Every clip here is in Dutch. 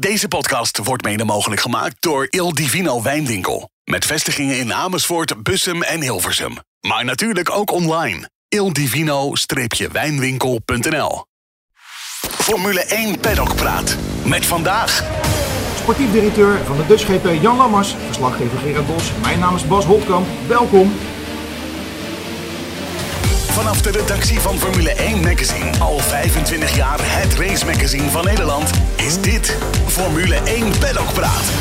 Deze podcast wordt mede mogelijk gemaakt door Il Divino Wijnwinkel. Met vestigingen in Amersfoort, Bussum en Hilversum. Maar natuurlijk ook online. ildivino-wijnwinkel.nl Formule 1 Paddock Praat. Met vandaag... Sportief directeur van de Dutch GP Jan Lammers, verslaggever Gerard Bos. Mijn naam is Bas Holtkamp. Welkom. Vanaf de redactie van Formule 1 Magazine, al 25 jaar het race magazine van Nederland, is dit Formule 1 Paddock Praat.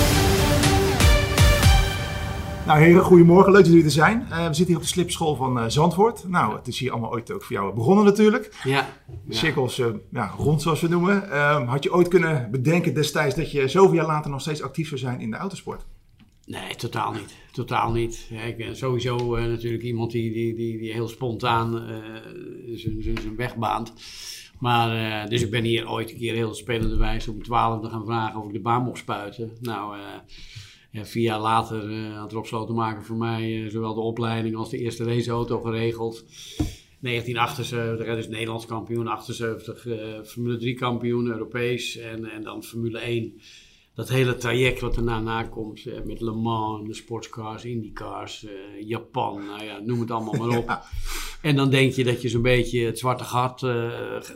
Nou heren, goedemorgen. Leuk dat jullie er zijn. Uh, we zitten hier op de slipschool van uh, Zandvoort. Nou, het is hier allemaal ooit ook voor jou begonnen natuurlijk. Ja. Cirkels uh, ja, rond zoals we noemen. Ehm, had je ooit kunnen bedenken destijds dat je zoveel jaar later nog steeds actief zou zijn in de autosport? Nee, totaal niet. Totaal niet. Ik ben sowieso uh, natuurlijk iemand die, die, die, die heel spontaan uh, zijn weg baant. Maar, uh, dus ik ben hier ooit een keer heel spelende wijze om 12 te gaan vragen of ik de baan mocht spuiten. Nou, vier jaar later had Rob Slotenmaker voor mij zowel de opleiding als de eerste raceauto geregeld. 1978, dus Nederlands kampioen, 78 Formule 3 kampioen, Europees en, en dan Formule 1 dat hele traject wat erna nakomt, eh, met Le Mans, de sportscars, IndyCars, uh, Japan, nou ja, noem het allemaal maar op. En dan denk je dat je zo'n beetje het zwarte gat, uh,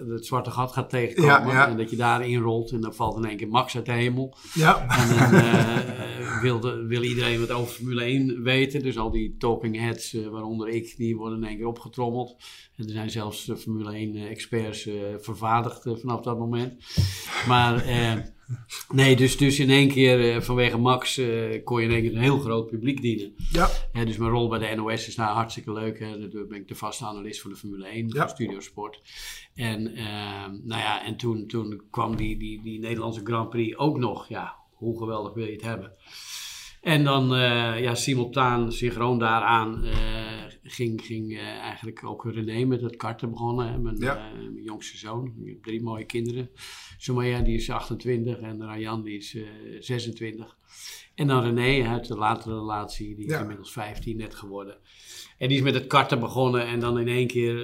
het zwarte gat gaat tegenkomen ja, ja. en dat je daarin rolt en dan valt in één keer Max uit de hemel. Ja. En dan uh, wil, wil, iedereen wat over Formule 1 weten, dus al die talking heads, waaronder ik, die worden in één keer opgetrommeld. En er zijn zelfs Formule 1 experts vervaardigd vanaf dat moment. Maar... Nee, dus, dus in één keer uh, vanwege Max uh, kon je in één keer een heel groot publiek dienen. Ja. Uh, dus mijn rol bij de NOS is daar hartstikke leuk. Hè. Daar ben ik de vaste analist voor de Formule 1, ja. van Studiosport. En, ehm, nou ja, en toen, toen kwam die, die, die Nederlandse Grand Prix ook nog. Ja, hoe geweldig wil je het hebben? En dan ja, simultaan, synchroon daaraan, ging, ging eigenlijk ook René met het karten begonnen. Hè. Mijn, ja. mijn jongste zoon. Ik heb drie mooie kinderen. Sumaya die is 28 en Rayan die is uh, 26. En dan René uit de latere relatie, die is inmiddels 15 net geworden. En die is met het karten begonnen en dan in één keer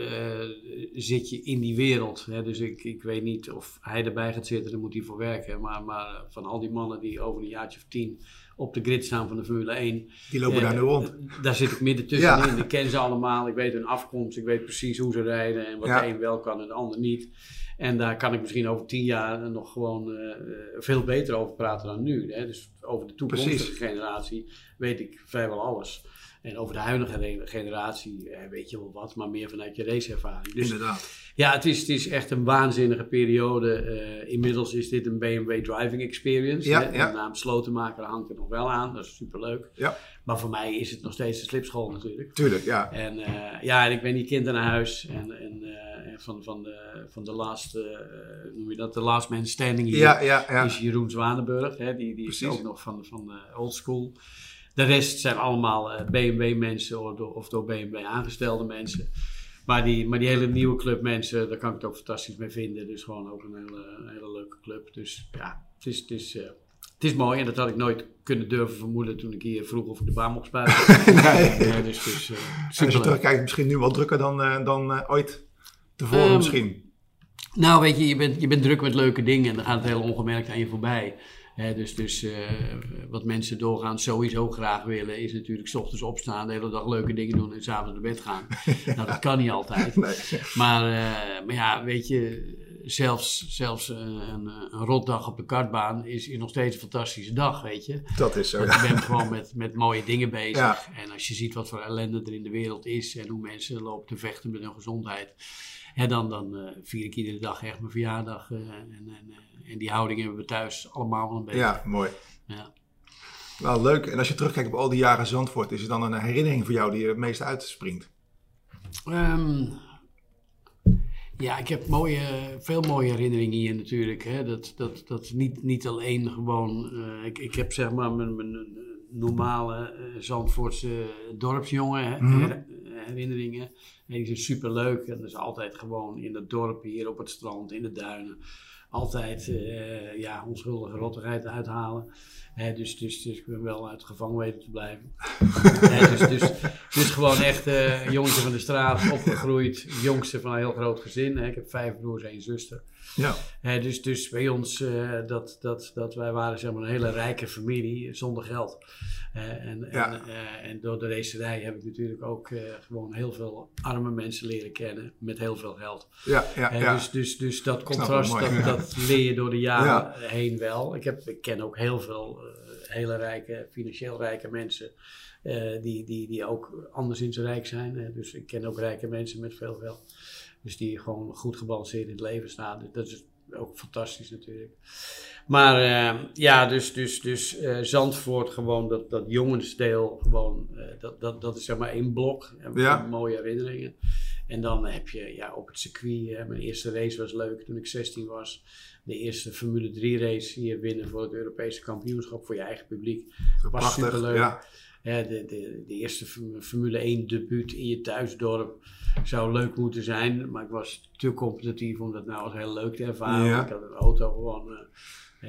zit je in die wereld. Hè? Dus ik, ik weet niet of hij erbij gaat zitten, daar moet hij voor werken. Maar, maar van al die mannen die over een jaartje of tien op de grid staan van de Formule 1. Die lopen daar nu rond. Daar zit ik midden tussenin. Ja. Ik ken ze allemaal, ik weet hun afkomst, ik weet precies hoe ze rijden en wat ja. de een wel kan en de ander niet. En daar kan ik misschien over tien jaar nog gewoon uh, veel beter over praten dan nu. Hè? Dus over de toekomstige Precies. generatie weet ik vrijwel alles. En over de huidige generatie eh, weet je wel wat, maar meer vanuit je raceervaring. Dus Inderdaad. ja, het is, het is echt een waanzinnige periode. Uh, inmiddels is dit een BMW Driving Experience. Ja, hè? ja. De naam Slotenmaker hangt er nog wel aan, dat is superleuk. Ja. Maar voor mij is het nog steeds de slipschool natuurlijk. Tuurlijk, ja. En uh, ja, en ik ben die kind naar huis en, en uh, van, van, de, van de last, uh, noem je dat, de last man standing hier, ja, ja, ja. is Jeroen Zwanenburg. Hè, die die is ook nog van, van de old school. De rest zijn allemaal BMW mensen of door, of door BMW aangestelde mensen. Maar die, maar die hele nieuwe club mensen, daar kan ik het ook fantastisch mee vinden. Dus gewoon ook een hele, een hele leuke club. Dus ja, het is... Het is het is mooi en dat had ik nooit kunnen durven vermoeden toen ik hier vroeg of ik de baan mocht spuiten. nee. ja, dus, dus, uh, als je terugkijkt, misschien nu wel drukker dan, uh, dan uh, ooit tevoren um, misschien. Nou, weet je, je bent, je bent druk met leuke dingen en dan gaat het heel ongemerkt aan je voorbij. He, dus dus uh, wat mensen doorgaans sowieso graag willen, is natuurlijk s ochtends opstaan, de hele dag leuke dingen doen en s'avonds naar bed gaan. nou, dat kan niet altijd. Nee. Maar, uh, maar ja, weet je, zelfs, zelfs een, rotdag op de kartbaan is, is nog steeds een fantastische dag, weet je. Dat is zo, Want ja. je bent gewoon met, met mooie dingen bezig. Ja. En als je ziet wat voor ellende er in de wereld is en hoe mensen lopen te vechten met hun gezondheid. Ja, dan, dan uh, vier ik iedere dag echt mijn verjaardag. Uh, en, en, uh, en die houding hebben we thuis allemaal wel een beetje. Ja, mooi. Ja. Nou, leuk. En als je terugkijkt op al die jaren Zandvoort, is er dan een herinnering voor jou die er het meest uitspringt? Um, ja, ik heb mooie, veel mooie herinneringen hier natuurlijk. Hè. Dat, dat, dat niet, niet alleen gewoon. Uh, ik, ik heb zeg maar mijn, mijn normale uh, Zandvoortse dorpsjongen Mhm. her- herinneringen. En die zijn super leuk. En dat is altijd gewoon in het dorp, hier op het strand, in de duinen. Altijd eh, ja, onschuldige rottigheid uithalen. Hè, dus, dus, dus ik ben wel uit gevangen weten te blijven. Hè, dus, dus, dus gewoon echt een jongetje van de straat, opgegroeid. Jongste van een heel groot gezin. Hè. Ik heb vijf broers en één zuster. Ja. Dus, dus bij ons, eh, dat, dat, dat wij waren zeg maar een hele rijke familie zonder geld. En, Ja. en, eh, en door de racerij heb ik natuurlijk ook eh, gewoon heel veel arme mensen leren kennen met heel veel geld. Ja, ja. Dus, dus, dus dat contrast, mooi, dat, dat leer je door de jaren Ja. heen wel. Ik, heb, ik ken ook heel veel hele rijke, financieel rijke mensen. die, die, die ook anderszins rijk zijn. hè. Dus ik ken ook rijke mensen met veel geld. Dus die gewoon goed gebalanceerd in het leven staan. Dus Dat is ook fantastisch natuurlijk. Maar eh, ja, dus, dus, dus eh, Zandvoort gewoon, dat, dat jongensdeel gewoon, eh, dat, dat, dat is zeg maar één blok. Ja. Mooie herinneringen. En dan heb je ja, op het circuit, hè, mijn eerste race was leuk toen ik 16 was. De eerste Formule 3 race hier winnen voor het Europese kampioenschap voor je eigen publiek. Was Prachtig. superleuk. Ja. Hè, de, de, de eerste Form- Formule 1 debuut in je thuisdorp zou leuk moeten zijn. Maar ik was te competitief om dat nou als heel leuk te ervaren. Ja. Ik had een auto gewoon... eh,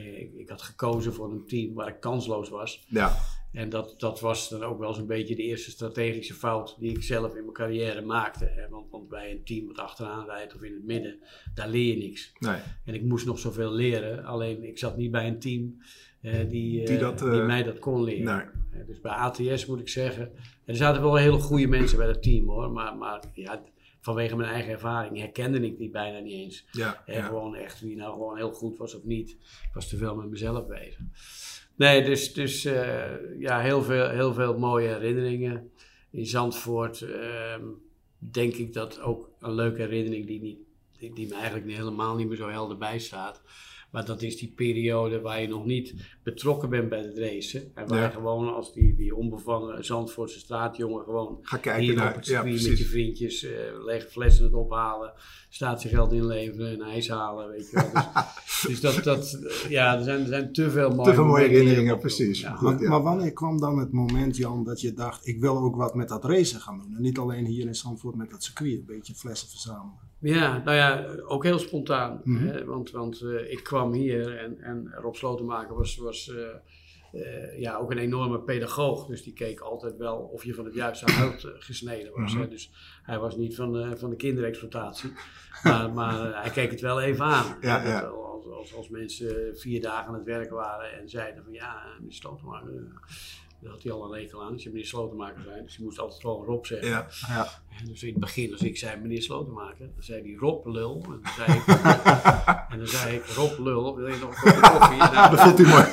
eh, ik, ik had gekozen voor een team waar ik kansloos was. Ja. En dat, dat was dan ook wel eens een beetje de eerste strategische fout die ik zelf in mijn carrière maakte. Hè. Want, want bij een team wat achteraan rijdt of in het midden, daar leer je niks. Nee. En ik moest nog zoveel leren, alleen ik zat niet bij een team eh, die, eh, Die dat, eh, die mij dat kon leren. Nee. Dus bij ATS moet ik zeggen, er zaten wel hele goede mensen bij dat team hoor, maar, maar ja, vanwege mijn eigen ervaring herkende ik die bijna niet eens. Ja. En ja. gewoon echt wie nou gewoon heel goed was of niet. Ik was te veel met mezelf bezig. Nee, dus, dus eh, ja, heel veel, heel veel mooie herinneringen. In Zandvoort ehm, denk ik dat ook een leuke herinnering die, niet, die, die me eigenlijk helemaal niet meer zo helder bijstaat. Maar dat is die periode waar je nog niet betrokken bent bij het racen. En waar Ja. je gewoon als die, die onbevangen Zandvoortse straatjongen gewoon Ga kijken hier naar. op het Ja, circuit met je vriendjes eh, lege flessen het ophalen, statiegeld inleveren en ijs halen, weet je wel. Dus, dus dat, dat, eh, ja, er zijn, er zijn te veel mooie, Te veel mooie herinneringen, precies. Ja. Maar, ja. maar wanneer kwam dan het moment, Jan, dat je dacht: ik wil ook wat met dat racen gaan doen? En niet alleen hier in Zandvoort met dat circuit, een beetje flessen verzamelen. Ja, nou ja, ook heel spontaan. Mhm. hè, want want eh, ik kwam hier en, en Rob Slotenmaker was, was eh, eh, ja, ook een enorme pedagoog. Dus die keek altijd wel of je van het juiste hout gesneden was. Mhm. hè. Dus hij was niet van, de van de kinderexploitatie. Maar, maar hij keek het wel even aan. Ja, ja. Als, als, als mensen vier dagen aan het werk waren en zeiden van ja, meneer Slotenmaker... daar had hij al een hekel aan, als je meneer Slotenmaker zei. Dus je moest altijd gewoon Rob zeggen. Ja. Ja. En dus in het begin, als ik zei meneer Slotenmaker, dan zei hij Rob lul. En dan zei ik, en dan zei ik Rob lul, wil je nog een kopje koffie? Nou, Dat vond hij mooi.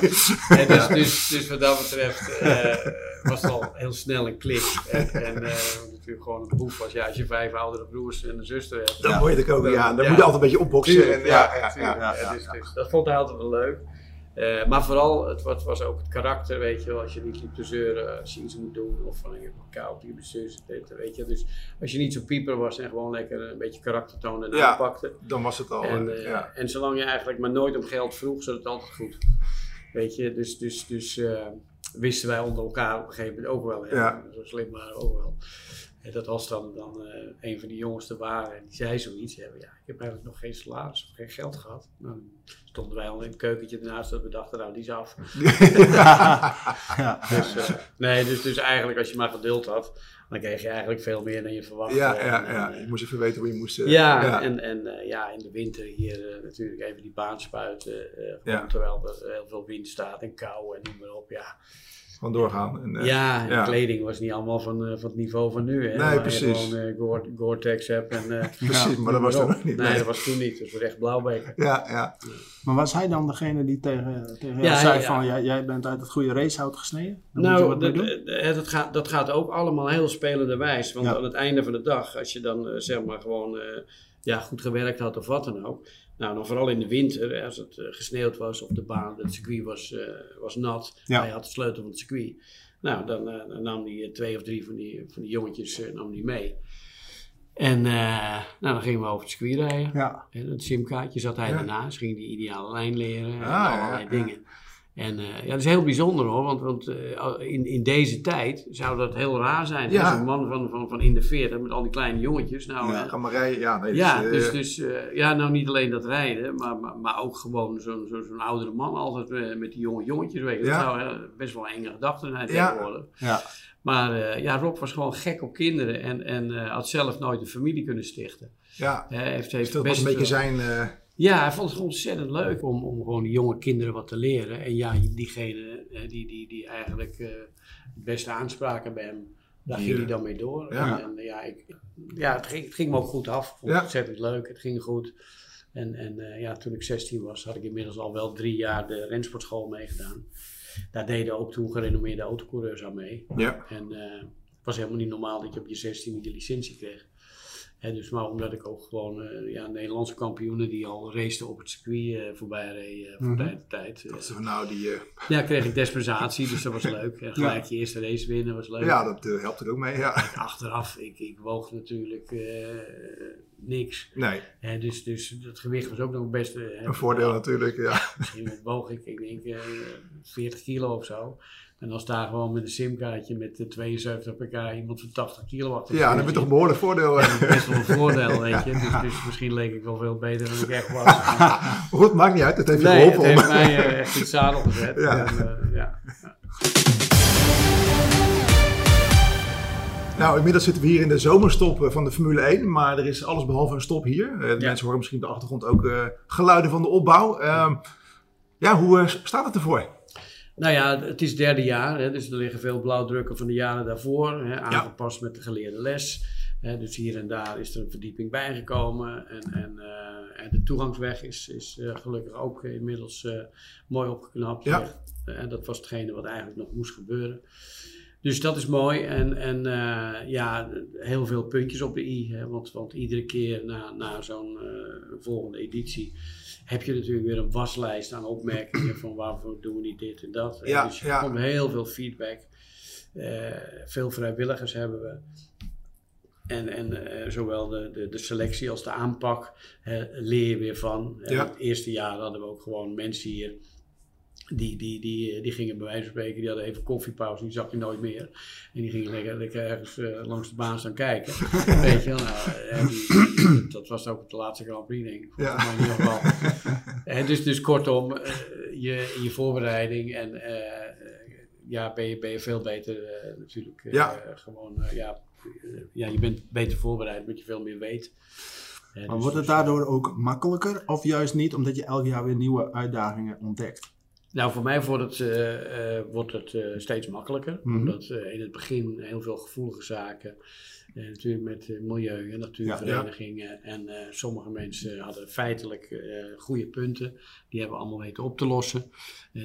en dus, dus, dus wat dat betreft eh, was het al heel snel een klik. En, en eh, natuurlijk gewoon een boef was, ja, als je vijf oudere broers en een zuster hebt. Dan moet je het ook weer aan. Dan moet je altijd een beetje opboksen. En, ja, dus, ja. dus dat vond hij altijd wel leuk. Eh, maar vooral, het was, was ook het karakter, weet je wel. Als je niet liep te zeuren, als je iets moet doen. Of van, ik heb een koud, je dit, weet je. Dus als je niet zo pieper was en gewoon lekker een beetje karakter toonde en Ja. aanpakte. Dan was het al. En, eh, eh, ja. en zolang je eigenlijk maar nooit om geld vroeg, zat het altijd goed. Weet je, dus, dus, dus wisten wij onder elkaar op een gegeven moment ook wel. Hè? Ja. Zo slim waren we ook wel. En dat als dan, dan eh, een van die jongens er waren en die zei zoiets, ja, ja, ik heb eigenlijk nog geen salaris of geen geld gehad. Nou, Dan stonden wij al in het keukentje ernaast dat we dachten, nou die is af. Ja. Dus, eh, nee, dus, dus eigenlijk als je maar geduld had, dan kreeg je eigenlijk veel meer dan je verwachtte. ja, ja, eh, ja. Je moest even weten hoe je moest. ja, ja. en, en ja, in de winter hier natuurlijk even die baan spuiten. Ja. Terwijl er heel veel wind staat en kou en noem maar op. Ja, Gewoon doorgaan. En, eh, ja, en ja. kleding was niet allemaal van, eh, van het niveau van nu. Hè, Nee, waar je precies. gewoon eh, Gore- Gore-Tex hebt. En, eh, Precies, maar dat was toen nog niet. Nee, Nee. dat was toen niet. Dus we echt blauwbeker. Ja, ja. Maar was hij dan degene die tegen, tegen Ja, zei van, jij, jij bent uit het goede racehout gesneden? Dan moet je Nou, dat, doen? dat, gaat, dat gaat ook allemaal heel spelende wijs. Want Ja. aan het einde van de dag, als je dan zeg maar gewoon eh, ja, goed gewerkt had of wat dan ook. Nou, dan vooral in de winter, hè, als het eh, gesneeuwd was of de baan, het circuit was, eh, was nat. Ja. Hij had de sleutel van het circuit. Nou, dan, eh, dan nam hij eh, twee of drie van die, van die jongetjes eh, nam die mee. En eh, nou, dan gingen we over het circuit rijden. Ja, En het simkaartje zat hij daarnaast, ging die ideale lijn leren en Ah, allerlei dingen. En eh, ja, dat is heel bijzonder hoor, want, want eh, in, in deze tijd zou dat heel raar zijn. Ja. Als een man van, van, van in de 40 met al die kleine jongetjes. Nou, ja. eh, Ga maar rijden. Ja, nee, ja, dus, dus, dus eh, ja, nou niet alleen dat rijden, maar, maar, maar ook gewoon zo'n zo, zo'n oudere man altijd met die jonge jongetjes. Weet je. Dat Ja. zou best wel een enge gedachte zijn Ja. tegenwoordig. ja. Maar eh, ja, Rob was gewoon gek op kinderen en, en eh, had zelf nooit een familie kunnen stichten. ja. Heeft, heeft Dus dat was een beetje zijn, eh, Ja, hij vond het ontzettend leuk om, om gewoon die jonge kinderen wat te leren. En ja, diegene eh, die, die, die eigenlijk eh, het beste aanspraken bij hem, daar ging hij dan mee door. Ja. En, en, ja, ik, ja het, ging, het ging me ook goed af. Ik vond het ontzettend leuk, het ging goed. En, en eh, ja, toen ik 16 was, had ik inmiddels al wel drie jaar de rensportschool meegedaan. Daar deden ook toen gerenommeerde autocoureurs aan mee. Ja. En het was helemaal niet normaal dat je op je 16 je licentie kreeg. Hè, dus maar omdat ik ook gewoon eh, ja, Nederlandse kampioenen die al raceten op het circuit eh, voorbij reden eh, voor tijd en tijd. Dat is nou die... ja, kreeg ik dispensatie, dus dat was leuk. En gelijk je eerste race winnen was leuk. ja, dat helpt er ook mee. Ja. Achteraf, ik, ik woog natuurlijk niks. Nee, dus, dus het gewicht was ook nog best... een voordeel natuurlijk. Ja. Misschien woog ik, ik denk, eh 40 kilo of zo. En als daar gewoon met een simkaartje met de 72 pk iemand van 80 kilo achter ja, dan heb je toch een behoorlijk voordeel. eh. best wel een voordeel, weet je. Dus, dus misschien leek ik wel veel beter dan ik echt was. Goed, maakt niet uit. Het heeft je Nee, het geholpen. om- heeft mij eh, echt in het zadel gezet. Ja. En, eh, ja. Nou, inmiddels zitten we hier in de zomerstop eh, van de Formule 1, maar er is alles behalve een stop hier. Eh, de Ja. Mensen horen misschien op de achtergrond ook eh, geluiden van de opbouw. Ehm, ja, hoe eh, staat het ervoor? Nou ja, het is derde jaar, hè, dus er liggen veel blauwdrukken van de jaren daarvoor, hè, aangepast met de geleerde les. Hè, dus hier en daar is er een verdieping bijgekomen en, en, eh, en de toegangsweg is, is eh, gelukkig ook inmiddels eh, mooi opgeknapt. Ja. En dat was hetgene wat eigenlijk nog moest gebeuren. Dus dat is mooi en, en ja, heel veel puntjes op de i. Hè, want, want iedere keer na, na zo'n volgende editie heb je natuurlijk weer een waslijst aan opmerkingen van waarvoor doen we niet dit en dat. Ja, dus ja. komt heel veel feedback. Eh, veel vrijwilligers hebben we. En, en eh, zowel de, de, de selectie als de aanpak hè, leer je weer van. Ja. Het eerste jaar hadden we ook gewoon mensen hier. Die, die, die, die gingen bij wijze van spreken, die hadden even koffiepauze, die zag je nooit meer. En die gingen lekker, lekker ergens eh, langs de baan staan kijken. Weet je wel, nou, eh, die- dat was ook de laatste Grand Prix, denk ik. Ja. Maar in ieder geval. Eh, dus, dus kortom, eh, je, in je voorbereiding en eh, eh, ja, ben, je, ben je veel beter eh, natuurlijk. eh, Ja. gewoon, eh, ja, eh, ja, je bent beter voorbereid, omdat je veel meer weet. Eh, Maar dus- wordt het daardoor ook makkelijker of juist niet, omdat je elk jaar weer nieuwe uitdagingen ontdekt? Nou, voor mij wordt het, eh, eh, wordt het eh, steeds makkelijker. Mhm. Omdat eh, in het begin heel veel gevoelige zaken. natuurlijk met eh, milieu en natuurverenigingen. En eh, sommige mensen hadden feitelijk eh, goede punten. Die hebben we allemaal weten op te lossen.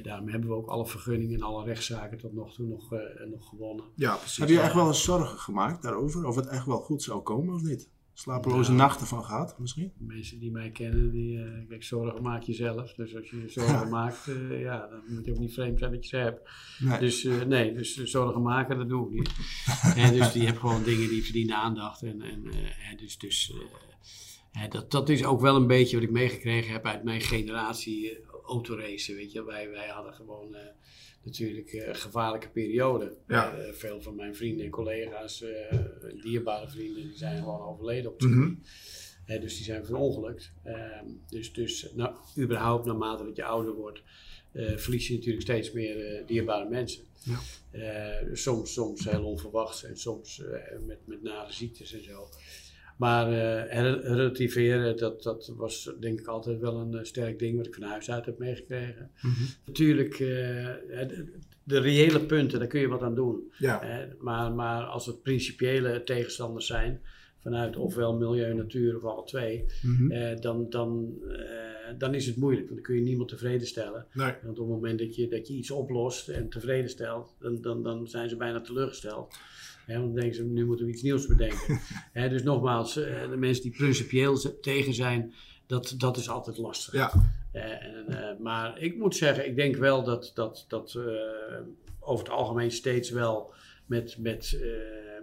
Daarom hebben we ook alle vergunningen en alle rechtszaken tot nog toe nog, eh, nog gewonnen. Ja, precies. Heb je echt wel eens zorgen gemaakt daarover? Of het echt wel goed zou komen of niet? Slapeloze Nou. nachten van gehad misschien? Mensen die mij kennen, die, eh, kijk, zorgen maak je zelf. Dus als je zorgen Ja. maakt, eh, ja, dan moet je ook niet vreemd zijn dat je ze hebt. Nee. Dus eh, nee, dus zorgen maken, dat doe ik niet. en dus die hebben gewoon dingen die verdienen aandacht. En, en hè, dus, dus hè, dat, dat is ook wel een beetje wat ik meegekregen heb uit mijn generatie autoracen. Weet je, wij, wij hadden gewoon eh, natuurlijk eh, gevaarlijke perioden. Ja. Eh, veel van mijn vrienden en collega's, dierbare vrienden, die zijn gewoon overleden op circuit. Hè, dus die zijn verongelukt. Ehm, dus, dus nou, überhaupt naarmate dat je ouder wordt, verlies je natuurlijk steeds meer dierbare mensen. Ja. Soms, soms heel onverwachts en soms met, met nare ziektes en zo. Maar eh, relativeren, dat, dat was denk ik altijd wel een eh, sterk ding wat ik van huis uit heb meegekregen. Mhm. Natuurlijk, eh, de, de reële punten, daar kun je wat aan doen. Ja, maar, maar als het principiële tegenstanders zijn, vanuit ofwel milieu, natuur of alle twee, Mhm. eh, dan, dan, eh, dan is het moeilijk. Want dan kun je niemand tevreden stellen. nee. Want op het moment dat je, dat je iets oplost en tevreden stelt, dan, dan, dan zijn ze bijna teleurgesteld. Hè, want dan denken ze, nu moeten we iets nieuws bedenken. Hè, dus nogmaals, eh, de mensen die principieel tegen zijn, dat, dat is altijd lastig. Ja, Eh, en, eh, maar ik moet zeggen, ik denk wel dat, dat, dat over het algemeen steeds wel met, met,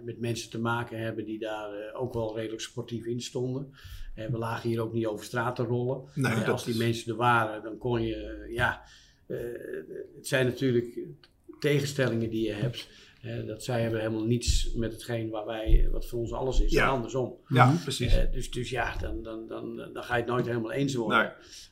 met mensen te maken hebben die daar ook wel redelijk sportief in stonden. We lagen hier ook niet over straat te rollen. Nee, als die is- mensen er waren, dan kon je, ja, het zijn natuurlijk tegenstellingen die je hebt. Dat zij hebben helemaal niets met hetgeen waar wij, wat voor ons alles is, Ja. en andersom. ja precies. Eh, dus, dus ja, dan, dan, dan, dan ga je het nooit helemaal eens worden. Nee.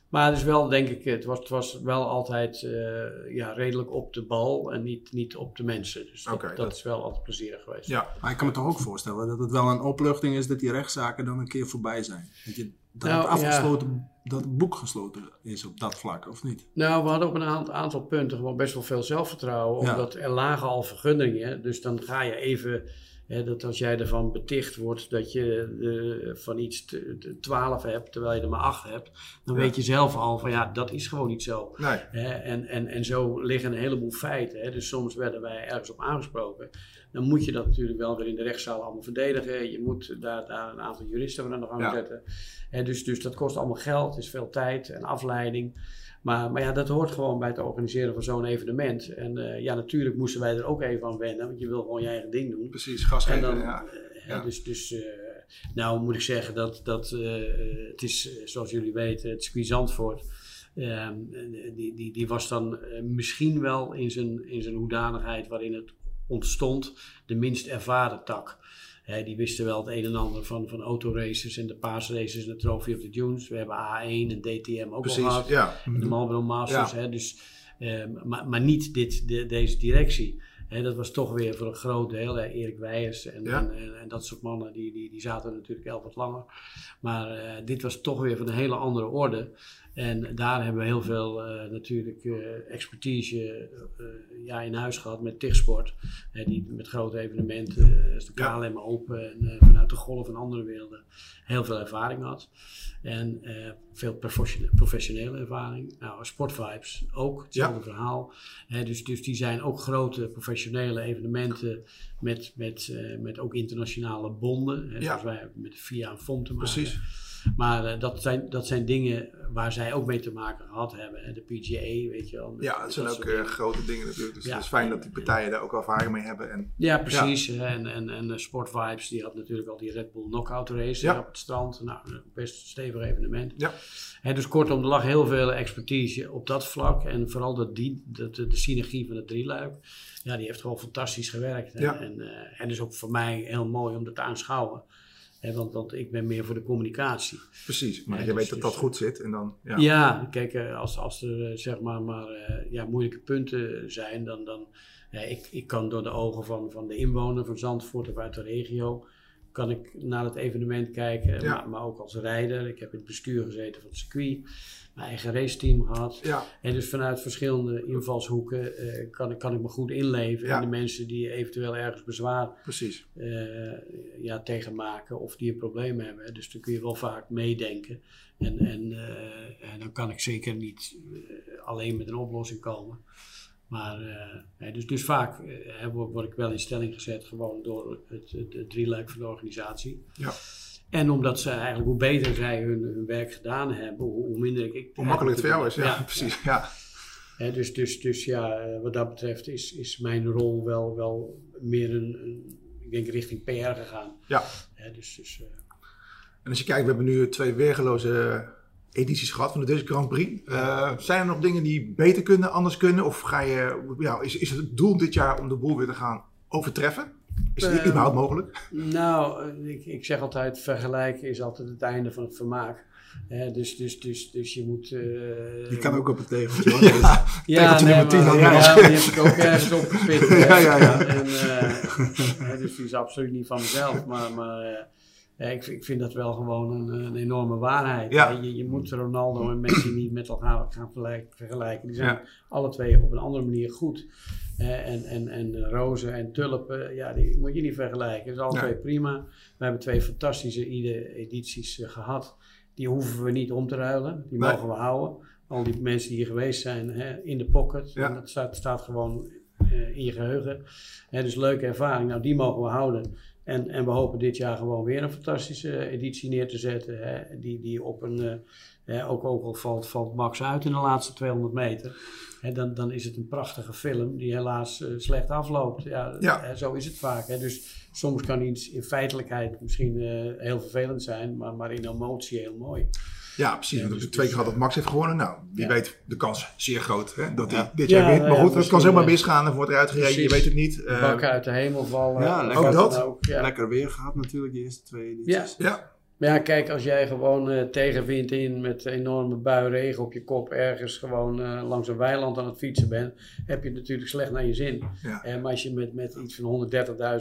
Maar het is wel, denk ik, het was, het was wel altijd eh, ja, redelijk op de bal en niet, niet op de mensen. Dus dat, Oké, dat, dat- is wel altijd plezierig geweest. Ja, Maar ik kan me toch ook voorstellen dat het wel een opluchting is dat die rechtszaken dan een keer voorbij zijn. Dat je dat, Nou, het afgesloten, dat het boek gesloten is op dat vlak, of niet? Nou, we hadden op een aantal, aantal punten gewoon best wel veel zelfvertrouwen. Ja. Omdat er lagen al vergunningen. Dus dan ga je even. Hè, dat als jij ervan beticht wordt dat je eh, van iets te- te- 12 hebt, terwijl je er maar 8 hebt, dan Ja. weet je zelf al van ja, dat is gewoon niet zo. Nee. En, en, en zo liggen een heleboel feiten. Hè. Dus soms werden wij ergens op aangesproken. Dan moet je dat natuurlijk wel weer in de rechtszaal allemaal verdedigen. Je moet daar, daar een aantal juristen voor aan de gang Ja. zetten. Hè, dus, dus dat kost allemaal geld, is veel tijd en afleiding. Maar, maar ja, dat hoort gewoon bij het organiseren van zo'n evenement. En eh, ja, natuurlijk moesten wij er ook even aan wennen, want je wil gewoon je eigen ding doen. Precies, gas En dan, ja. eh, Ja. dus, dus eh, nou moet ik zeggen dat, dat het is, zoals jullie weten, het circuit Zandvoort. ehm, die, die, die was dan misschien wel in zijn, in zijn hoedanigheid waarin het ontstond, de minst ervaren tak. Hè, die wisten wel het een en ander van, van autoraces en de paasraces en de Trophy of the Dunes. We hebben A1 en DTM ook al Precies, gehad. ja. De Marlboro Masters. Ja. Dus, eh, maar, maar niet dit, de- deze directie. Hè, dat was toch weer voor een groot deel. Hè, Erik Weijers en, Ja. en, en, en dat soort mannen, die, die, die zaten natuurlijk wel wat langer. Maar eh, dit was toch weer van een hele andere orde. En daar hebben we heel veel eh, natuurlijk eh, expertise eh, ja, in huis gehad met TIGsport. Die met grote evenementen, als de Ja. KLM Open en vanuit de golf en andere werelden heel veel ervaring had. En veel professionele, ervaring. Nou, Sportvibes ook, hetzelfde verhaal. Hè, dus, dus die zijn ook grote professionele evenementen met, met, met ook internationale bonden. Hè, Ja. Zoals wij met de FIA en FOM te maken. Precies. Maar eh, dat, zijn, dat zijn dingen waar zij ook mee te maken gehad hebben. De PGA, weet je wel. Ja, dat zijn ook eh, grote dingen natuurlijk. Dus Ja. het is fijn dat die partijen daar ook ervaring mee hebben. En Ja, precies. hè. En, en, en eh, Sport Vibes, die had natuurlijk al die Red Bull Knockout Race Ja. op het strand. Nou, een best stevig evenement. Ja. Hè, dus kortom, er lag heel veel expertise op dat vlak. En vooral dat die, dat, de, de synergie van het drieluik. Ja, die heeft gewoon fantastisch gewerkt. Ja. En, en dus ook voor mij heel mooi om dat te aanschouwen. Want, want ik ben meer voor de communicatie. precies. Maar je dus- weet dat dat dus- goed zit. En dan, ja. Ja, kijk, eh, als, als er eh, zeg maar, maar eh, ja, moeilijke punten zijn, dan, dan ja, ik, ik kan door de ogen van, van de inwoner van Zandvoort of uit de regio, kan ik naar het evenement kijken, Ja. maar, maar ook als rijder. Ik heb in het bestuur gezeten van het circuit, mijn eigen raceteam gehad. Ja, En dus vanuit verschillende invalshoeken eh, kan, ik- kan ik me goed inleven Ja. in de mensen die eventueel ergens bezwaar precies. eh, ja, tegen maken of die een probleem hebben. Dus dan kun je wel vaak meedenken. En, en, eh, en dan kan ik zeker niet alleen met een oplossing komen. Maar dus, dus vaak hè, word, word ik wel in stelling gezet gewoon door het, het, het drieluik van de organisatie. Ja. En omdat ze eigenlijk, hoe beter zij hun, hun werk gedaan hebben, hoe, hoe minder ik... ik Hoe makkelijk het voor jou is. Ja, precies. Ja. Dus, dus, dus ja, wat dat betreft is, is mijn rol wel, wel meer een, een, ik denk richting PR gegaan. Ja. Dus, dus, eh, En als je kijkt, we hebben nu twee weergeloze edities gehad van de Dutch Grand Prix. Eh, zijn er nog dingen die beter kunnen, anders kunnen? Of ga je, ja, is, is het doel dit jaar om de boel weer te gaan overtreffen? Is het Eh, überhaupt mogelijk? nou, eh, ik, ik zeg altijd, vergelijken is altijd het einde van het vermaak. Dus, dus, dus, dus je moet... eh, Die kan ook op het tegeltje. hoor. Ja, Ja, tegeltje nee, nummer 10 maar, dan ja, die heb ik ook ergens opgepikt. Ja, ja, ja. En, eh, dus die is absoluut niet van mezelf. Maar, maar ik, ik vind dat wel gewoon een, een enorme waarheid. Ja. Je, je moet Ronaldo en Messi niet met elkaar gaan vergelijken. Die zijn Ja. alle twee op een andere manier goed. en, en, en rozen en tulpen, ja, die moet je niet vergelijken. Dat is alle twee prima. We hebben twee fantastische edities eh, gehad. Die hoeven we niet om te ruilen. Die Nee. mogen we houden. Al die mensen die hier geweest zijn, hè, in de pocket. Ja. En dat staat, staat gewoon eh, in je geheugen. Hè, dus leuke ervaring. Nou, die mogen we houden. En, en we hopen dit jaar gewoon weer een fantastische editie neer te zetten. Hè, die, die op een, eh, ook, ook al valt, valt Max uit in de laatste 200 meter. Hè, dan, dan is het een prachtige film die helaas eh, slecht afloopt. Ja, Ja. hè, zo is het vaak. Hè. Dus soms kan iets in feitelijkheid misschien eh, heel vervelend zijn, maar, maar in emotie heel mooi. Ja, precies. Ja, We dus- hebben twee keer dus, gehad dat Max heeft gewonnen. Nou, wie ja. weet, de kans zeer groot hè, dat hij Ja. dit Ja, jaar wint. Maar ja, goed, het kan zomaar eh, misgaan. Er wordt eruit gereden, je weet het niet. Eh, Bakken uit de hemel vallen. Ja, lekker. Ook dat. Ook, ja. Lekker weer gehad natuurlijk, de eerste twee edities. Ja. Ja, Maar ja, kijk, als jij gewoon eh, tegenwind in met enorme bui regen op je kop ergens gewoon eh, langs een weiland aan het fietsen bent, heb je het natuurlijk slecht naar je zin. Ja. Eh, maar als je met, met iets van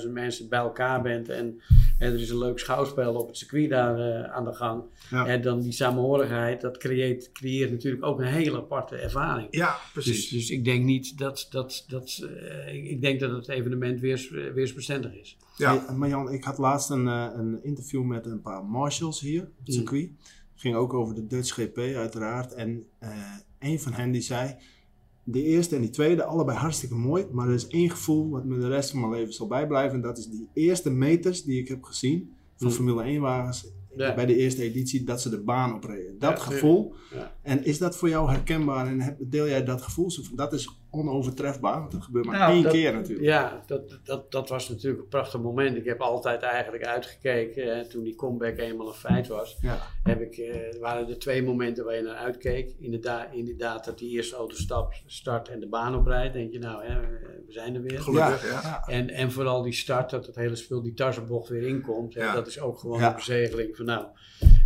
130.000 mensen bij elkaar bent en, en er is een leuk schouwspel op het circuit daar eh, aan de gang, Ja. en dan die samenhorigheid, dat creëert, creëert natuurlijk ook een hele aparte ervaring. Ja, Dus, precies. dus ik denk niet dat, dat, dat ik- ik denk dat het evenement weers, weersbestendig is. Ja. Hey, Marjan, ik had laatst een, eh, een interview met een paar marshals hier op het circuit. Ging ook over de Dutch GP uiteraard. En eh, een van hen die zei, de eerste en die tweede, allebei hartstikke mooi. Maar er is één gevoel wat me de rest van mijn leven zal bijblijven. En dat is die eerste meters die ik heb gezien van Mm. Formule 1 wagens. Ja. Bij de eerste editie, dat ze de baan opreden. Dat Ja, gevoel. Ja. En is dat voor jou herkenbaar en heb- deel jij dat gevoel? Dat is onovertrefbaar, want dat gebeurt maar Nou, één dat- keer natuurlijk. Ja, dat, dat, dat was natuurlijk een prachtig moment. Ik heb altijd eigenlijk uitgekeken, hè, toen die comeback eenmaal een feit was, Ja. heb ik, eh, waren er twee momenten waar je naar uitkeek. Inderdaad, inderdaad dat die eerste auto stapt, start en de baan oprijdt. denk je, nou, hè, we zijn er weer. Gelukkig, Ja. En, en vooral die start, dat het hele spul, die tarsenbocht weer inkomt. hè, Ja. Dat is ook gewoon Ja. een bezegeling van nou...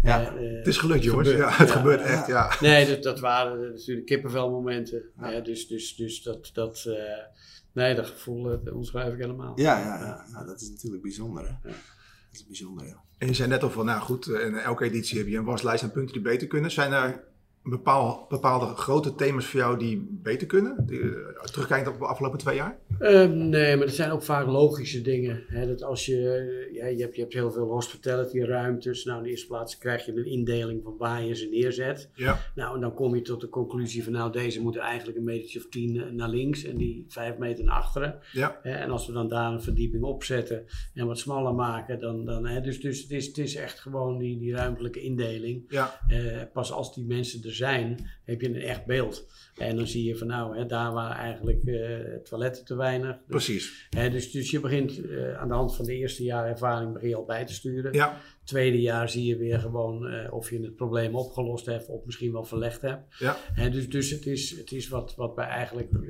Ja. eh, Het is gelukt, jongens. gebeurt. Ja, het Ja. gebeurt echt, ja. Nee, dat, dat waren natuurlijk kippenvelmomenten. Ja. hè, dus, dus, dus dat, dat, eh, nee, dat gevoel eh, omschrijf ik helemaal. Ja, ja, ja. Nou, dat is natuurlijk bijzonder, hè? Dat is bijzonder, ja. En je zei net al van, nou goed, in elke editie heb je een waslijst aan punten die beter kunnen. Zijn er bepaal, bepaalde grote thema's voor jou die beter kunnen? Die, eh, terugkijkend op de afgelopen twee jaar? Ehm, nee, maar het zijn ook vaak logische dingen. Hè? Dat als je, ja, je, hebt, je hebt heel veel hospitality ruimtes. Nou, in de eerste plaats krijg je een indeling van waar je ze neerzet. Ja. Nou, en dan kom je tot de conclusie van, nou, deze moeten eigenlijk een metertje of tien eh, naar links en die vijf meter naar achteren. Ja. Hè, en als we dan daar een verdieping op zetten en wat smaller maken, dan, dan hè, dus, dus het, is, het is echt gewoon die, die ruimtelijke indeling. Ja. Eh, pas als die mensen er zijn, heb je een echt beeld. En dan zie je van nou, hè, daar waren eigenlijk eh, toiletten te weinig. Dus, Precies. hè, dus, dus je begint eh, aan de hand van de eerste jaar ervaring begin je al bij te sturen. Ja. Tweede jaar zie je weer gewoon eh, of je het probleem opgelost hebt of misschien wel verlegd hebt. Ja. Hè, dus dus het, is, het is wat, wat bij eigenlijk eh,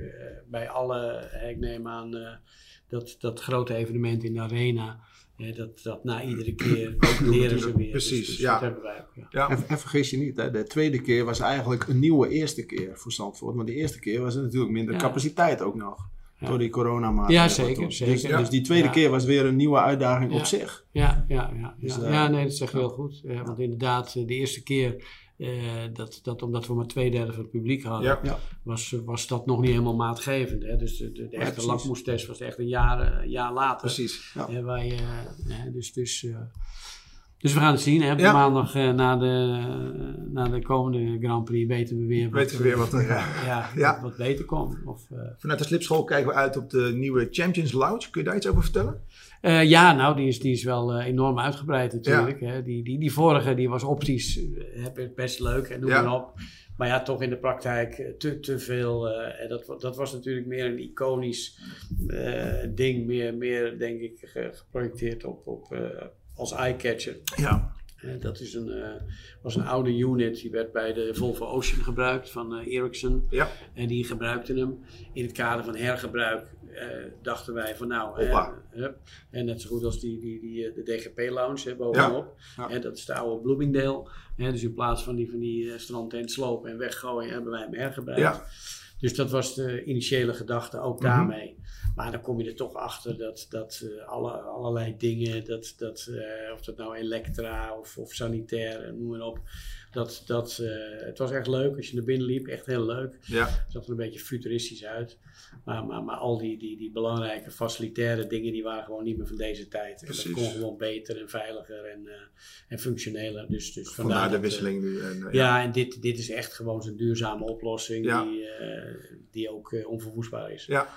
bij alle, ik neem aan eh, dat, dat grote evenement in de arena, hè, dat, dat na iedere keer leren ze weer. Precies, dus, dus ja. dat hebben wij ook. Ja. Ja. En, en vergis je niet, hè, de tweede keer was eigenlijk een nieuwe eerste keer voor Zandvoort. Want de eerste keer was er natuurlijk minder Ja. capaciteit ook nog. Ja. Door die coronamaatregelen. Ja, zeker. Dus, Ja. dus die tweede Ja. keer was weer een nieuwe uitdaging Ja. op zich. Ja, ja, ja. Dus, ja. eh, ja, nee, dat zeg je heel goed. Want inderdaad, eh, de eerste keer, eh, dat, dat, omdat we maar twee derde van het publiek hadden, Ja. Ja. was, was dat nog niet helemaal maatgevend. Hè? Dus de, de, de echte precies. lakmoestest was echt een jaar, jaar later. Precies. Ja. Eh, waar je, eh, dus, dus, eh, dus we gaan het zien. Hè? Ja. Maandag eh, na, de, na de komende Grand Prix weten we weer wat, Weten we weer wat er, ja. ja, Ja. Wat, wat beter komt. Of, eh, Vanuit de slipschool kijken we uit op de nieuwe Champions Lounge. Kun je daar iets over vertellen? Eh, ja, nou, die is, die is wel eh, enorm uitgebreid natuurlijk. Hè. Die, die, die vorige die was optisch eh, best leuk en noem maar op. Maar ja, toch in de praktijk eh, te, te veel. eh, dat, dat was natuurlijk meer een iconisch eh, ding. Meer, meer denk ik, ge- geprojecteerd op, op, eh, als eyecatcher. Ja. Eh, dat is een, eh, was een oude unit. Die werd bij de Volvo Ocean gebruikt van eh, Ericsson. Ja. En die gebruikten hem. In het kader van hergebruik dachten wij van nou, en net zo goed als die, die, die, de DGP-lounge bovenop. Ja. Dat is de oude Bloomingdale. Dus in plaats van die, van die eh, strandtent slopen en weggooien, hebben wij hem hergebruikt. Ja. Dus dat was de initiële gedachte ook Mhm. daarmee. Maar dan kom je er toch achter dat, dat eh, alle, allerlei dingen, dat, dat, eh, of dat nou elektra of, of sanitair, noem maar op. Dat, dat, eh, het was echt leuk als je naar binnen liep, echt heel leuk. Ja. Het zag er een beetje futuristisch uit. Maar, maar, maar al die, die, die belangrijke facilitaire dingen, die waren gewoon niet meer van deze tijd. En Precies. dat kon gewoon beter en veiliger en, eh, en functioneler. Dus, dus Vandaar vandaar de dat, eh, wisseling nu. En, eh, ja, en dit, dit is echt gewoon zo'n duurzame oplossing Ja. die, die ook onverwoestbaar is. Ja.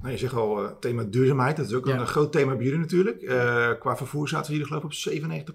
Nou, je zegt al, thema duurzaamheid. Dat is ook Ja. een groot thema bij jullie natuurlijk. Qua vervoer zaten we hier geloof ik op 97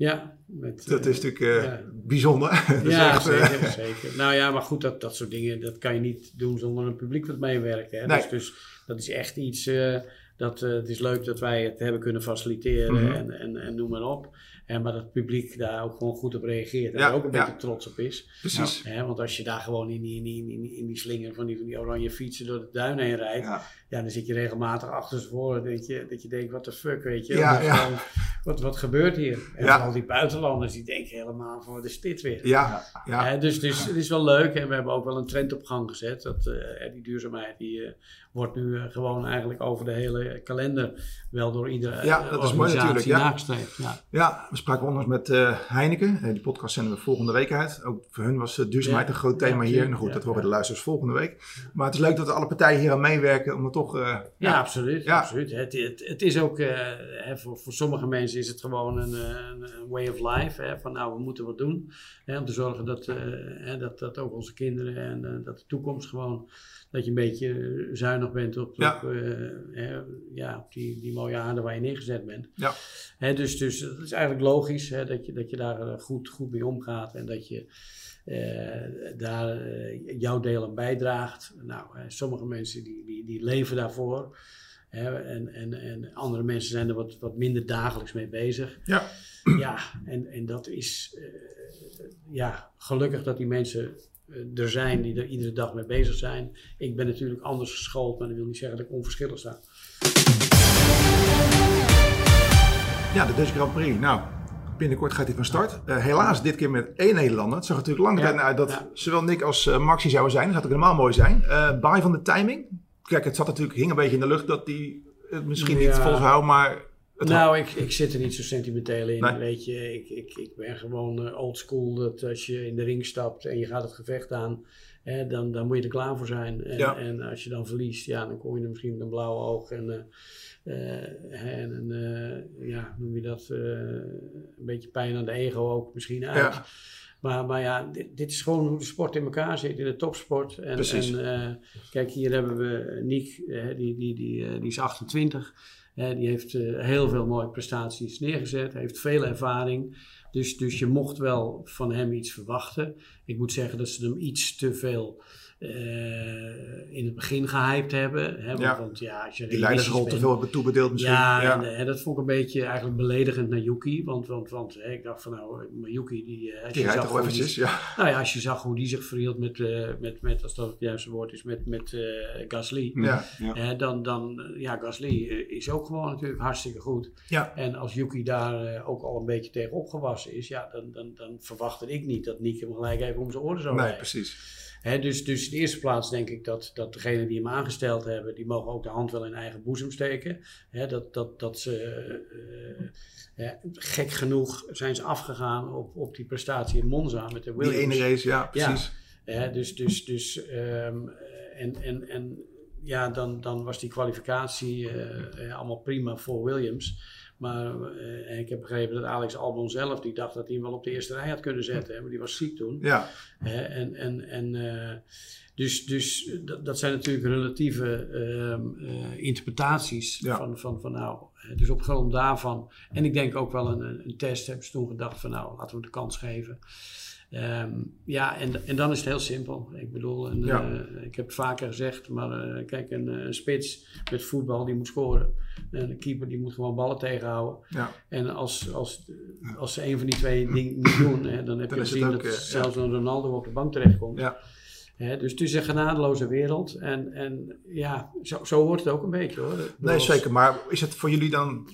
Ja, met, Dat eh, is natuurlijk eh, ja. bijzonder. Dat ja, echt, eh, zeker, zeker. Nou ja, maar goed, dat, dat soort dingen, dat kan je niet doen zonder een publiek wat meewerkt. Hè? Nee. Dus, dus dat is echt iets, eh, dat, eh, het is leuk dat wij het hebben kunnen faciliteren Mhm. en, en, en noem maar op. En, maar dat het publiek daar ook gewoon goed op reageert en Ja, er ook een ja. beetje trots op is. Precies. Hè, want als je daar gewoon in die, in, die, in, die, in die slinger van die, van die oranje fietsen door de duin heen rijdt, Ja. ja, dan zit je regelmatig achter ze voor dat je, dat je denkt, what the fuck, weet je. Ja, ja. gewoon wat, wat gebeurt hier? En Ja. vooral die buitenlanders, die denken helemaal van, wat is dit weer? Ja, ja. Hè, dus dus het is wel leuk en we hebben ook wel een trend op gang gezet. Dat, eh, die duurzaamheid die, eh, wordt nu eh, gewoon eigenlijk over de hele kalender wel door iedere Ja, eh, dat is mooi natuurlijk, ja. nagestreefd. Ja. Ja, we spraken onlangs met eh, Heineken. Eh, die podcast zenden we volgende week uit. Ook voor hun was eh, duurzaamheid een groot thema hier. zeker, Nou goed, dat horen de luisteraars volgende week. Maar het is leuk dat alle partijen hier aan meewerken om er toch... eh, Ja, absoluut. Absoluut. Het, het, het is ook, eh, voor, voor sommige mensen is het gewoon een, een, way of life. Hè, van nou, we moeten wat doen. Hè, om te zorgen dat, eh, hè, dat, dat ook onze kinderen en eh, dat de toekomst gewoon, dat je een beetje zuinig bent op, Ja. op, eh, hè, ja, op die, die mooie aarde waar je neergezet bent. Ja. Hè, dus, dus het is eigenlijk logisch hè, dat, je, dat je daar goed, goed mee omgaat en dat je daar jouw deel aan bijdraagt. Nou, sommige mensen die, die, die leven daarvoor. Hè, en, en, en andere mensen zijn er wat, wat minder dagelijks mee bezig. Ja. Ja, en, en dat is eh, ja, gelukkig dat die mensen eh, er zijn die er iedere dag mee bezig zijn. Ik ben natuurlijk anders geschoold, maar dat wil niet zeggen dat ik onverschillig sta. Ja, de Dutch Grand Prix. Nou, binnenkort gaat hij van start. Eh, helaas dit keer met één Nederlander. Het zag natuurlijk lang Ja, uit dat ja. zowel Nick als Maxi zouden zijn. Dat zou ook helemaal mooi zijn. Eh baai van de timing. Kijk, het zat natuurlijk, hing een beetje in de lucht dat hij het misschien niet Ja. volhoudt, maar... Nou, ik, ik zit er niet zo sentimenteel in. Nee. Weet je, ik, ik, ik ben gewoon eh, old school. Dat als je in de ring stapt en je gaat het gevecht aan, hè, dan, dan moet je er klaar voor zijn. En, Ja. en als je dan verliest, ja, dan kom je er misschien met een blauw oog en, eh, eh, en een, ja, noem je dat, een beetje pijn aan de ego ook misschien uit. Ja. Maar, maar ja, dit, dit is gewoon hoe de sport in elkaar zit, in de topsport. En, Precies. en eh, kijk, hier hebben we Niek, eh, die, die, die, eh, die is 28. Eh, die heeft eh, heel veel mooie prestaties neergezet, heeft veel ervaring. Dus, dus je mocht wel van hem iets verwachten. Ik moet zeggen dat ze hem iets te veel eh, in het begin gehyped hebben. Hè? Want, Ja. want ja, als je die leidersrol te veel hebben toebedeeld misschien. ja, En, eh, dat vond ik een beetje eigenlijk beledigend naar Yuki. Want, want, want hè, ik dacht van nou, Yuki die... eh, als die je zag toch die- eventjes. Ja. nou ja, als je zag hoe die zich verhield met, eh, met, met als dat het juiste woord is, met, met eh, Gasly. Ja. Ja. Eh, dan, dan, eh, ja, Gasly eh, is ook gewoon natuurlijk hartstikke goed. Ja. En als Yuki daar eh, ook al een beetje tegen opgewassen is, ja, dan, dan, dan verwachtte ik niet dat Nick hem gelijk even om zijn oren zou Nee, precies. Dus, dus in de eerste plaats denk ik dat, dat degenen die hem aangesteld hebben, die mogen ook de hand wel in eigen boezem steken. Dat, dat, dat ze, eh, eh, gek genoeg zijn ze afgegaan op, op die prestatie in Monza met de Die Williams. ene race, ja, precies. Dus, dus, dus, ehm, en, en, en ja, dan, dan was die kwalificatie eh, eh, allemaal prima voor Williams. Maar eh, ik heb begrepen dat Alex Albon zelf, die dacht dat hij hem wel op de eerste rij had kunnen zetten. Hè, maar die was ziek toen. Ja, en, en, en, eh, dus dus dat, dat zijn natuurlijk relatieve ehm, eh, interpretaties Ja. van, van, van nou, dus op grond daarvan. En ik denk ook wel een, een test hebben ze toen gedacht van nou, laten we de kans geven. Ehm, ja, en, en dan is het heel simpel. Ik bedoel, een, Ja. eh, ik heb het vaker gezegd, maar eh, kijk, een, eh, een spits met voetbal die moet scoren. En een keeper die moet gewoon ballen tegenhouden. ja. En als, als, als ze een van die twee dingen niet doen, hè, dan heb Dan je gezien ook, dat zelfs een Ronaldo op de bank terechtkomt. Ja. Hè, dus het is een genadeloze wereld. En, en ja, zo, zo hoort het ook een beetje hoor. Nee, zeker. Maar is het voor jullie dan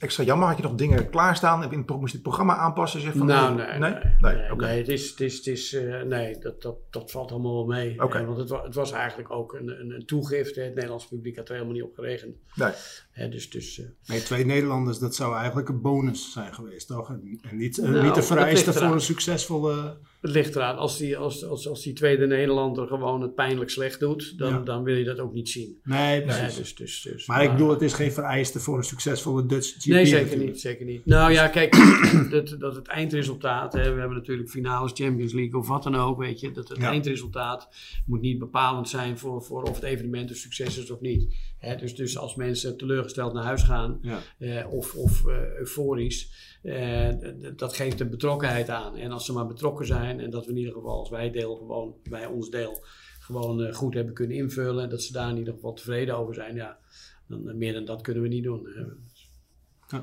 extra jammer? Had je nog dingen klaarstaan? Heb je in het pro- moest je het programma aanpassen? Zeg van, Nou, eh, nee, nee? nee, Nee, nee, oké. nee, het is, het is, het is, eh, nee dat, dat, dat valt allemaal wel mee. Oké. Eh, want het, wa- het was eigenlijk ook een, een, een toegifte. Het Nederlands publiek had er helemaal niet op gerekend. Nee. Hè, dus, dus, eh, Nee, twee Nederlanders, dat zou eigenlijk een bonus zijn geweest, toch? En, en niet, eh, Nou, niet de vereiste voor een succesvolle... Het ligt eraan. Als die, als, als, als die tweede Nederlander gewoon het pijnlijk slecht doet, dan, Ja. dan wil je dat ook niet zien. Nee, precies. dus, dus, dus, Maar ik bedoel, het is geen vereiste voor een succesvolle Dutch GP. Nee, zeker natuurlijk. niet, zeker niet. Nou ja, kijk, dat, dat het eindresultaat, hè, we hebben natuurlijk finales, Champions League of wat dan ook, weet je, dat het Ja. eindresultaat moet niet bepalend zijn voor, voor of het evenement een succes is of niet. Hè, dus, dus als mensen teleurgesteld naar huis gaan Ja. eh, of, of eh, euforisch, eh, dat geeft een betrokkenheid aan. En als ze maar betrokken zijn en dat we in ieder geval als wij deel gewoon, bij ons deel, gewoon goed hebben kunnen invullen en dat ze daar in ieder geval tevreden over zijn, ja, dan, meer dan dat kunnen we niet doen. hè.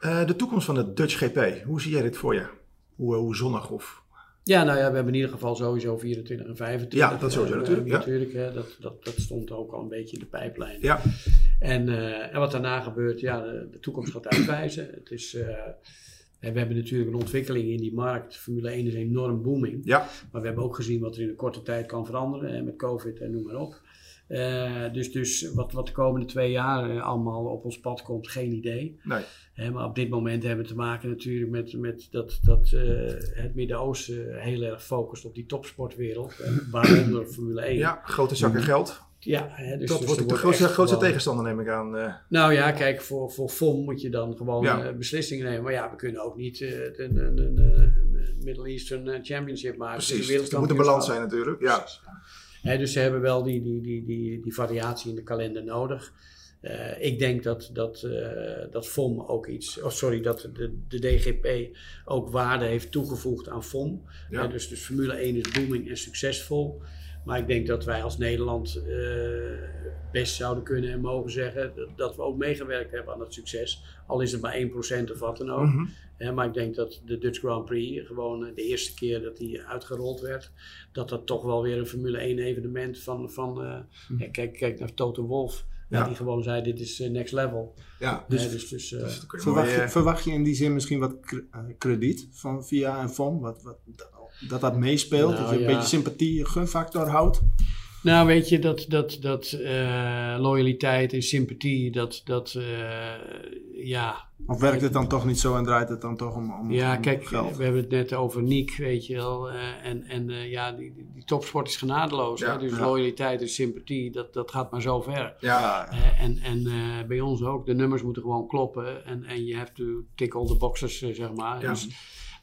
Eh, de toekomst van de Dutch GP. Hoe zie jij dit voor je? Hoe, hoe zonnig of Ja, nou ja, we hebben in ieder geval sowieso 24 en 25. Ja, dat sowieso Eh, natuurlijk, ja. natuurlijk hè, dat, dat, dat stond ook al een beetje in de pijplijn. Ja, En, eh, en wat daarna gebeurt, ja, de, de toekomst gaat uitwijzen. Het is, eh, we hebben natuurlijk een ontwikkeling in die markt. Formule 1 is enorm booming. ja. Maar we hebben ook gezien wat er in een korte tijd kan veranderen. Hè, met COVID en noem maar op. Eh, dus dus wat, wat de komende twee jaar eh, allemaal op ons pad komt, geen idee. Nee. Maar op dit moment hebben we te maken natuurlijk met, met dat, dat eh, het Midden-Oosten heel erg focust op die topsportwereld. waaronder Formule 1. ja, grote zakken geld. Ja, hè, dus, dat dus wordt de grootste, grootste gewoon- tegenstander, neem ik aan. nou ja, kijk, voor, voor FOM moet je dan gewoon Ja. beslissingen nemen. Maar ja, we kunnen ook niet eh, een, Middle Eastern Championship maken. Dus precies, er moet een balans zijn natuurlijk. Ja, Dus ze hebben wel die, die, die, die, die variatie in de kalender nodig. Eh, ik denk dat, dat, eh, dat FOM ook iets, oh sorry, dat de, de DGP ook waarde heeft toegevoegd aan FOM. Ja. Dus, dus Formule 1 is booming en succesvol. Maar ik denk dat wij als Nederland eh, best zouden kunnen en mogen zeggen dat, dat we ook meegewerkt hebben aan dat succes. Al is het maar 1% of wat dan ook. Mhm. Hè, maar ik denk dat de Dutch Grand Prix, gewoon eh, de eerste keer dat die uitgerold werd, dat dat toch wel weer een Formule 1 evenement van, van eh, ja, kijk, kijk naar Toto Wolff, Mhm. Ja. die gewoon zei dit is next level. ja. Dus, dus, dus, Verwacht je, verwacht je in die zin misschien wat eh, krediet van VIA en FOM? Wat, wat, dat dat meespeelt? Nou, dat je een ja. beetje sympathie, gunfactor houdt? Nou, weet je, dat, dat, dat eh, loyaliteit en sympathie, dat, dat eh, ja, Of werkt het dan toch niet zo en draait het dan toch om, om, Ja, om kijk, geld? we hebben het net over Niek, weet je wel. eh, en en ja, die, die, topsport is genadeloos. Ja, hè? Dus ja. loyaliteit en sympathie, dat, dat gaat maar zo ver. ja, en en bij ons ook, de nummers moeten gewoon kloppen. En, en je hebt to tick all the boxes, zeg maar. Ja. Dus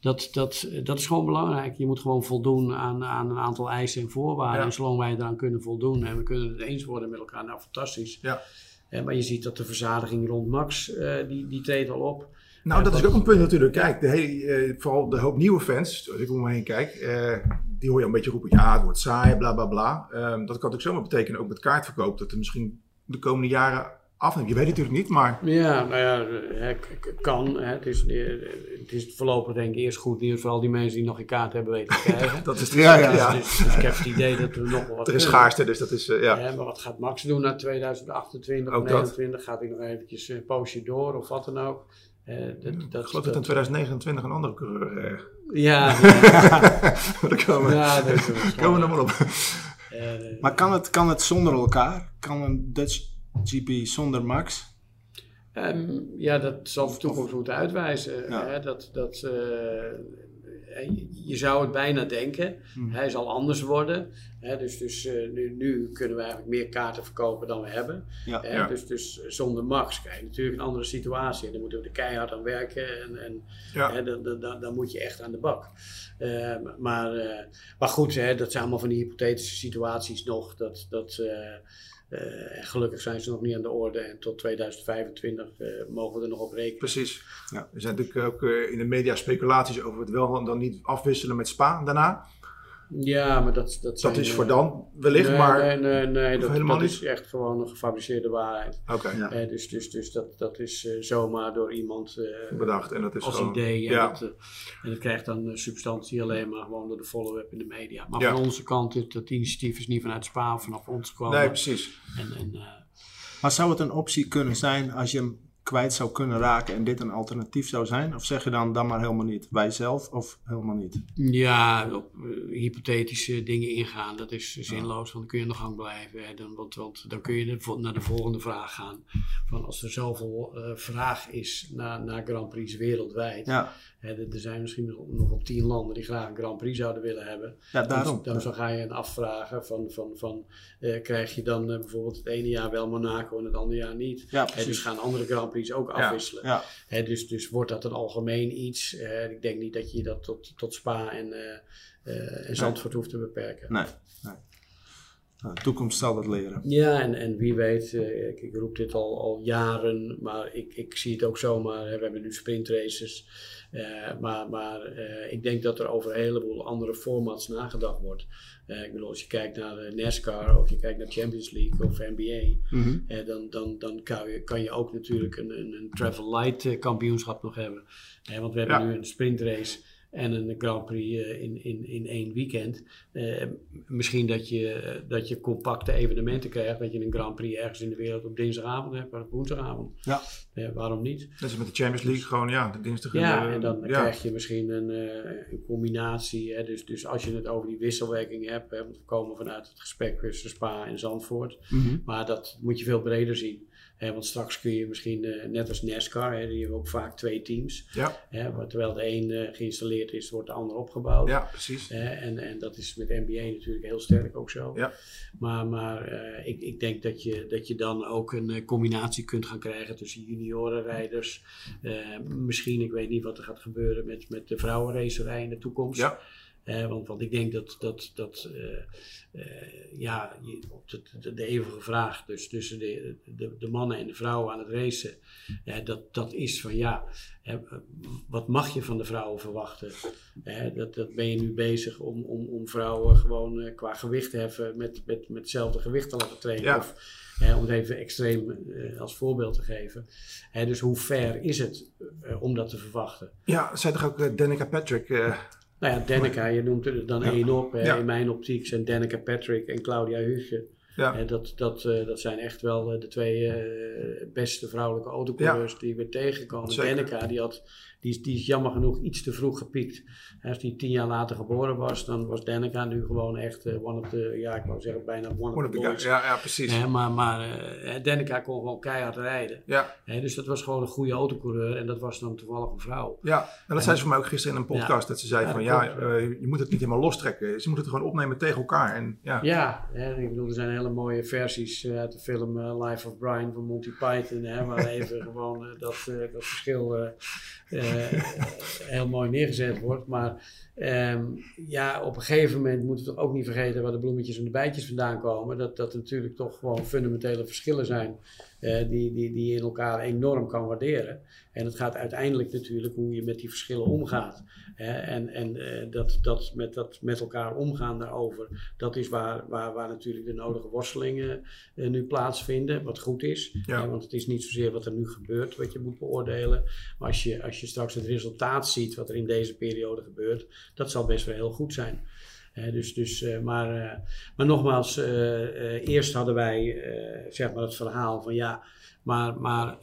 dat, dat, dat is gewoon belangrijk. Je moet gewoon voldoen aan, aan een aantal eisen en voorwaarden. Ja. En zolang wij eraan kunnen voldoen en we kunnen het eens worden met elkaar, nou fantastisch. Ja. Eh, maar je ziet dat de verzadiging rond Max, eh, die, die treedt al op. Nou, dat is ook een punt natuurlijk. Kijk, de hele, eh, vooral de hoop nieuwe fans, als ik om me heen kijk, eh, die hoor je een beetje roepen, ja, het wordt saai, bla bla bla. Ehm, dat kan natuurlijk zomaar betekenen, ook met kaartverkoop, dat er misschien de komende jaren afneemt. Je weet het natuurlijk niet, maar Ja, nou ja, eh, kan. Hè. Het, is, eh, het is voorlopig denk ik eerst goed nieuws voor al die mensen die nog geen kaart hebben weten te krijgen. dat is Ja, ja, ja. Dus, dus ik heb het idee dat er nog wel wat Er is schaarste, dus dat is, eh, ja. Hè, maar wat gaat Max doen na 2028 Ook of dat. 29? Gaat hij nog eventjes een poosje door of wat dan ook? Eh, dat, Ik dat, geloof dat in 2029 een andere coureur... eh, Ja, daar komen, ja, dat komen we nog wel op. Eh, Maar kan het, kan het zonder elkaar? Kan een Dutch GP zonder Max? Ehm, ja, dat zal de toekomst moeten uitwijzen. Ja. Hè? Dat, dat, eh, je- je zou het bijna denken. Hmm. Hij zal anders worden. Hè? Dus, dus eh, nu, nu kunnen we eigenlijk meer kaarten verkopen dan we hebben. Ja. Hè? Ja. Dus, dus zonder Max krijg je natuurlijk een andere situatie. En dan moeten we er keihard aan werken. En, en hè, dan, dan, dan, moet je echt aan de bak. Eh, maar, eh, maar goed, hè, dat zijn allemaal van die hypothetische situaties nog. Dat, dat, eh, eh, gelukkig zijn ze nog niet aan de orde. En tot 2025 eh, mogen we er nog op rekenen. Precies. Ja. Er zijn natuurlijk ook eh, in de media speculaties over het wel dan niet afwisselen met Spa daarna. Ja, maar dat, dat, zijn, Dat is eh, voor dan wellicht, nee, maar... Nee, nee, nee dat, helemaal dat niet? is echt gewoon een gefabriceerde waarheid. Oké, Ja. Eh, dus dus, dus dat, dat is eh, zomaar door iemand eh, bedacht. En dat is als gewoon... idee. En, ja. dat, eh, en dat krijgt dan eh, substantie alleen maar gewoon door de follow-up in de media. Maar Ja. van onze kant, het, dat initiatief is niet vanuit Spa of vanaf ons gekomen. Nee, precies. En, en, eh, Maar zou het een optie kunnen zijn als je hem kwijt zou kunnen raken en dit een alternatief zou zijn? Of zeg je dan dan maar helemaal niet? Wij zelf of helemaal niet? ja, op eh, hypothetische dingen ingaan, dat is zinloos, want dan kun je aan de gang blijven. Hè. Dan, want, want dan kun je naar de volgende vraag gaan. Van als er zoveel eh, vraag is naar, naar Grand Prix wereldwijd. Ja, Hè, er zijn misschien nog, nog op tien landen die graag een Grand Prix zouden willen hebben. ja daarom. Dus dan ga je een afvragen van, van, van eh, krijg je dan eh, bijvoorbeeld het ene jaar wel Monaco en het andere jaar niet. Ja, dus gaan andere Grand Prix ook afwisselen. Ja, dus, dus wordt dat een algemeen iets. Eh, ik denk niet dat je dat tot, tot Spa en, eh, en Zandvoort hoeft te beperken. nee. nee. Nou, de toekomst zal dat leren. Ja, en, en wie weet, eh, ik, ik roep dit al, al jaren, maar ik, ik zie het ook zomaar. We hebben nu sprintraces. eh, maar maar eh, ik denk dat er over een heleboel andere formats nagedacht wordt. Ik bedoel, als je kijkt naar NASCAR of je kijkt naar Champions League of NBA, Mhm. dan, dan, dan kan, je, kan je ook natuurlijk een, een, een travel light kampioenschap nog hebben. Want we hebben Ja. nu een sprintrace en een Grand Prix eh, in, in, in één weekend. Eh, misschien dat je, dat je compacte evenementen krijgt, dat je een Grand Prix ergens in de wereld op dinsdagavond hebt, of op woensdagavond. Ja. Eh, waarom niet? Dat is met de Champions League gewoon, ja, de dinsdag. Ja, en dan ja. krijg je misschien een, een combinatie. Hè? Dus, dus als je het over die wisselwerking hebt, hè, want we komen vanuit het gesprek tussen Spa en Zandvoort. Mhm. Maar dat moet je veel breder zien. Want straks kun je misschien, eh, net als NASCAR, hè, die hebben ook vaak twee teams. Ja? Maar terwijl de een eh, geïnstalleerd is, wordt de ander opgebouwd. ja, precies. En, en dat is met NBA natuurlijk heel sterk ook zo. Ja. Maar, maar eh, ik, ik denk dat je, dat je dan ook een combinatie kunt gaan krijgen tussen juniorenrijders. misschien, ik weet niet wat er gaat gebeuren met, met de vrouwenracerij in de toekomst. Ja. Eh, want, want ik denk dat, dat, dat eh, eh, ja, de, de, de eeuwige vraag dus tussen de, de, de mannen en de vrouwen aan het racen, eh, dat, dat is van ja, wat mag je van de vrouwen verwachten? Dat, dat ben je nu bezig om, om, om vrouwen gewoon eh, qua gewicht heffen met, met, met hetzelfde gewicht te laten trainen. Ja. Of, om het even extreem als voorbeeld te geven. Dus hoe ver is het om dat te verwachten? Ja, zei toch ook Danica Patrick. Nou ja, Danica, je noemt er dan één op. Hè. In mijn optiek zijn Danica Patrick en Claudia Huge. Ja. Hè, dat, dat, eh, dat zijn echt wel eh, de twee eh, beste vrouwelijke autocoureurs die we tegenkomen. Danica, die, had, die, is, die is jammer genoeg iets te vroeg gepiekt. Als die tien jaar later geboren was, dan was Danica nu gewoon echt one of the, ja ik wou zeggen bijna one, One of the boys. Ja, ja, precies. Maar maar Danica kon gewoon keihard rijden. Ja, dus dat was gewoon een goede autocoureur en dat was dan toevallig een vrouw. ja. En dat zei ze voor mij ook gisteren in een podcast. Dat ze zei Ja, van ja, je moet het niet helemaal lostrekken. Ze moeten het gewoon opnemen tegen elkaar. En ja, Ja, ik bedoel, er zijn hele mooie versies eh, uit de film eh, Life of Brian van Monty Python, hè, waar even gewoon eh, dat, dat verschil heel mooi neergezet wordt. Maar ehm, ja, op een gegeven moment moeten we toch ook niet vergeten waar de bloemetjes en de bijtjes vandaan komen. Dat dat natuurlijk toch gewoon fundamentele verschillen zijn eh, die, die, die je in elkaar enorm kan waarderen. En het gaat uiteindelijk natuurlijk hoe je met die verschillen omgaat. Hè, en en eh, dat, dat, met dat met elkaar omgaan daarover, dat is waar, waar, waar natuurlijk de nodige worstelingen eh, nu plaatsvinden, wat goed is. Ja. Want het is niet zozeer wat er nu gebeurt wat je moet beoordelen. Maar als je, als je straks het resultaat ziet wat er in deze periode gebeurt, dat zal best wel heel goed zijn. Dus, dus, eh, maar, eh, maar nogmaals, eh, eerst hadden wij zeg maar het verhaal van ja, maar, maar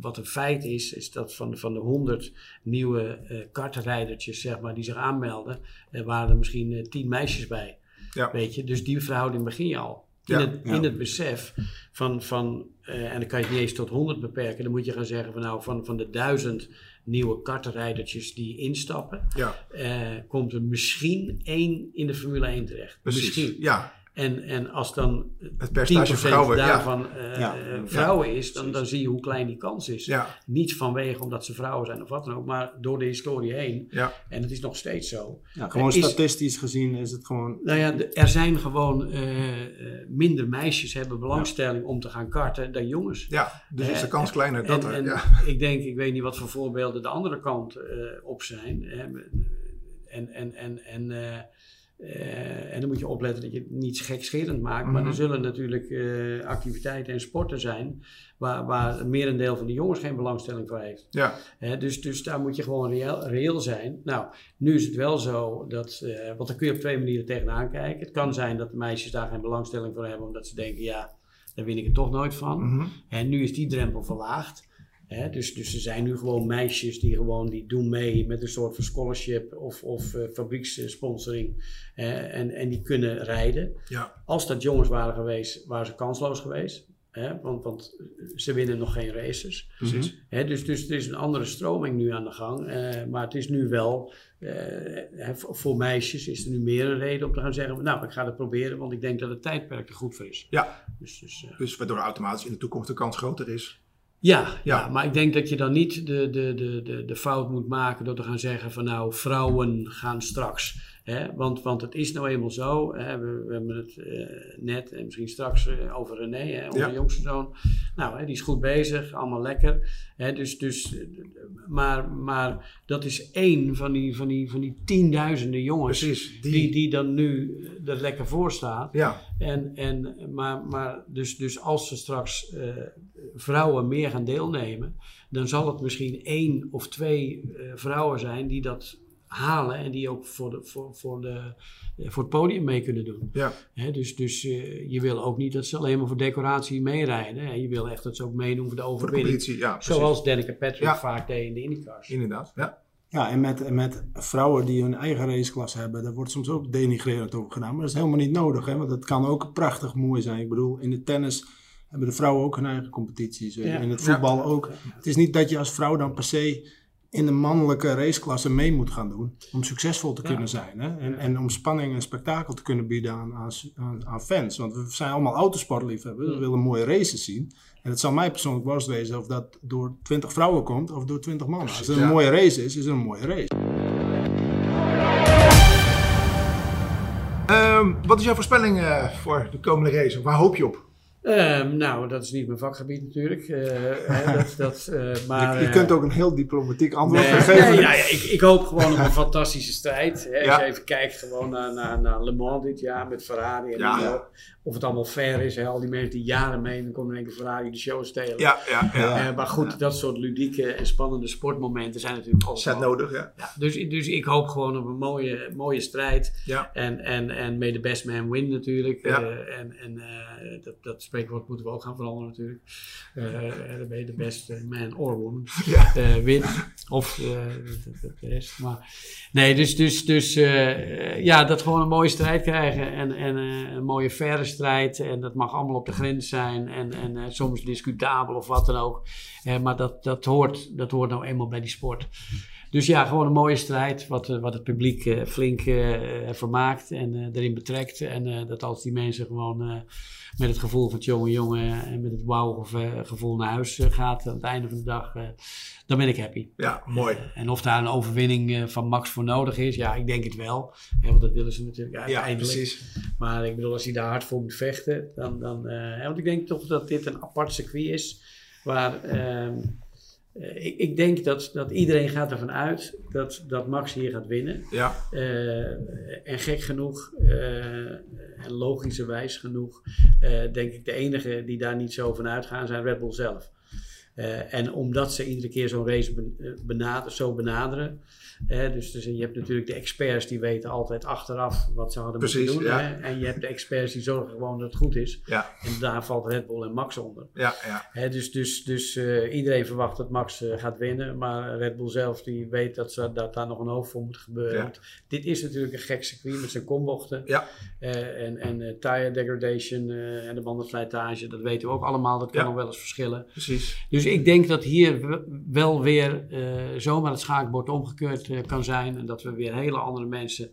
wat een feit is, is dat van, de- van de 100 nieuwe eh kartrijdertjes zeg maar, die zich aanmelden, er waren er misschien eh, 10 meisjes bij. Ja. Weet je? Dus die verhouding begin je al. In, Ja, het, ja. in het besef van, van eh, en dan kan je het niet eens tot 100 beperken, dan moet je gaan zeggen van nou van, van de duizend nieuwe kartrijdertjes die instappen, ja eh, komt er misschien één in de Formule 1 terecht. precies. Misschien. Ja, En, en als dan het 10% percentage vrouwen. Ja, daarvan eh, Ja. eh, vrouwen is, dan, dan zie je hoe klein die kans is. ja, Niet vanwege omdat ze vrouwen zijn of wat dan ook, maar door de historie heen. ja, En het is nog steeds zo. Ja, gewoon Is- statistisch gezien is het gewoon... Nou ja, er zijn gewoon eh, eh, minder meisjes hebben belangstelling om te gaan karten dan jongens. ja. Dus is de kans kleiner dat en, er. en Ja, ik denk, ik weet niet wat voor voorbeelden de andere kant eh, op zijn. Hè. En, en, en, en, eh, en dan moet je opletten dat je het niet gekscherend maakt. Maar Mhm. er zullen natuurlijk eh, activiteiten en sporten zijn waar, waar het merendeel van de jongens geen belangstelling voor heeft. ja, dus, dus daar moet je gewoon reëel, reëel zijn. Nou, nu is het wel zo dat, eh, want daar kun je op twee manieren tegenaan kijken. Het kan zijn dat de meisjes daar geen belangstelling voor hebben, omdat ze denken, ja, daar win ik het toch nooit van. mhm. En nu is die drempel verlaagd. Hè, dus, dus er zijn nu gewoon meisjes die gewoon die doen mee met een soort van scholarship of, of eh, fabriekssponsoring. hè, en, en die kunnen rijden. ja, Als dat jongens waren geweest, waren ze kansloos geweest. Hè, want, want ze winnen nog geen races. precies. Hè, dus, dus er is een andere stroming nu aan de gang. eh, maar het is nu wel, eh, hè, voor meisjes is er nu meer een reden om te gaan zeggen, nou ik ga het proberen, want ik denk dat het tijdperk er goed voor is. Ja, Dus, dus, eh, dus waardoor automatisch in de toekomst de kans groter is. Ja, ja. Ja. maar ik denk dat je dan niet de, de, de, de, de fout moet maken door te gaan zeggen van nou, vrouwen gaan straks. Hè? Want, want het is nou eenmaal zo, hè? We, we hebben het eh, net en misschien straks eh, over René, hè? onze Ja. jongste zoon. Nou, hè, die is goed bezig, allemaal lekker. Hè? Dus, dus, eh, maar, maar dat is één van die, van die, van die tienduizenden jongens Precies. Die, die, die dan nu er lekker voor staat. ja, En, en, maar maar dus, dus als er straks vrouwen meer gaan deelnemen, dan zal het misschien één of twee vrouwen zijn die dat halen en die ook voor, de, voor, voor, de, eh, voor het podium mee kunnen doen. Ja. Hè, dus dus eh, je wil ook niet dat ze alleen maar voor decoratie meerijden. Hè. Je wil echt dat ze ook meedoen voor de Voor de overwinning. competitie, ja. precies. Zoals Danica Patrick Ja. vaak deed in de IndyCars. Inderdaad, ja. Ja, en met, met vrouwen die hun eigen raceklasse hebben, daar wordt soms ook denigrerend over gedaan. Maar dat is helemaal niet nodig, hè, want dat kan ook prachtig mooi zijn. Ik bedoel, in de tennis hebben de vrouwen ook hun eigen competities. Ja. In het voetbal ook. Het is niet dat je als vrouw dan per se in de mannelijke raceklasse mee moet gaan doen om succesvol te Ja. kunnen zijn. Hè? En, en om spanning en spektakel te kunnen bieden aan, aan, aan, aan fans. Want we zijn allemaal autosportliefhebbers, we willen mooie races zien. En het zal mij persoonlijk worst wezen of dat door 20 vrouwen komt of door 20 mannen. Als het een ja. mooie race is, is het een mooie race. Ehm, wat is jouw voorspelling eh, voor de komende race? Waar hoop je op? Ehm, nou, dat is niet mijn vakgebied natuurlijk. eh, hè, dat, dat, eh, maar, je, je eh, kunt ook een heel diplomatiek antwoord Nee, geven. nee, ja, ja, ik, ik hoop gewoon op een fantastische strijd. Hè. Als je even kijkt gewoon naar, naar, naar Le Mans dit jaar met Ferrari. En Ja. Of het allemaal fair is. Hè. Al die mensen die jaren mee, dan komt in één keer Ferrari de show stelen. Ja, ja, ja. Eh, maar goed, dat soort ludieke en spannende sportmomenten zijn natuurlijk Zijn overal. nodig, ja. Ja, dus, dus ik hoop gewoon op een mooie, mooie strijd. Ja. En, en, en may the best man win natuurlijk. Ja. Eh, en en eh, dat, dat spreekwoord moeten we ook gaan veranderen natuurlijk. Eh je de best man or woman Ja. eh, win. Of de, rest. Maar nee, dus, dus, dus eh, ja, dat gewoon een mooie strijd krijgen. En, en eh, een mooie faire strijd. En dat mag allemaal op de grens zijn. En, en eh, soms discutabel of wat dan ook. Eh, maar dat, dat, hoort, dat hoort nou eenmaal bij die sport. Dus ja, gewoon een mooie strijd. Wat, eh, wat het publiek flink vermaakt en erin betrekt. En dat als die mensen gewoon met het gevoel van het jonge jongen en met het wauw gevoel naar huis gaat aan het einde van de dag, dan ben ik happy. Ja, mooi. En of daar een overwinning van Max voor nodig is, ja, ik denk het wel. Want dat willen ze natuurlijk Ja, uiteindelijk. precies. Maar ik bedoel, als hij daar hard voor moet vechten, dan. dan eh, want ik denk toch dat dit een apart circuit is. Waar. ehm, eh, ik, ik denk dat, dat iedereen gaat ervan uit dat, dat Max hier gaat winnen. Ja, Eh, en gek genoeg, en logischerwijs genoeg, denk ik de enige die daar niet zo van uitgaan zijn Red Bull zelf. Eh, en omdat ze iedere keer zo'n race eh, zo benaderen. hè, dus, dus je hebt natuurlijk de experts die weten altijd achteraf wat ze hadden Precies, moeten doen. ja. Hè, en je hebt de experts die zorgen gewoon dat het goed is. ja, En daar valt Red Bull en Max onder. ja, ja. Hè, dus dus, dus eh, iedereen verwacht dat Max gaat winnen. Maar Red Bull zelf die weet dat, ze, dat daar nog een hoofd voor moet gebeuren. Want dit is natuurlijk een gek circuit met zijn kombochten. Ja. En en tire degradation en de bandenslijtage. Dat weten we ook allemaal. Dat kan nog wel eens verschillen. Precies. Dus ik denk dat hier wel weer eh, zomaar het schaakbord omgekeurd eh, kan zijn. En dat we weer hele andere mensen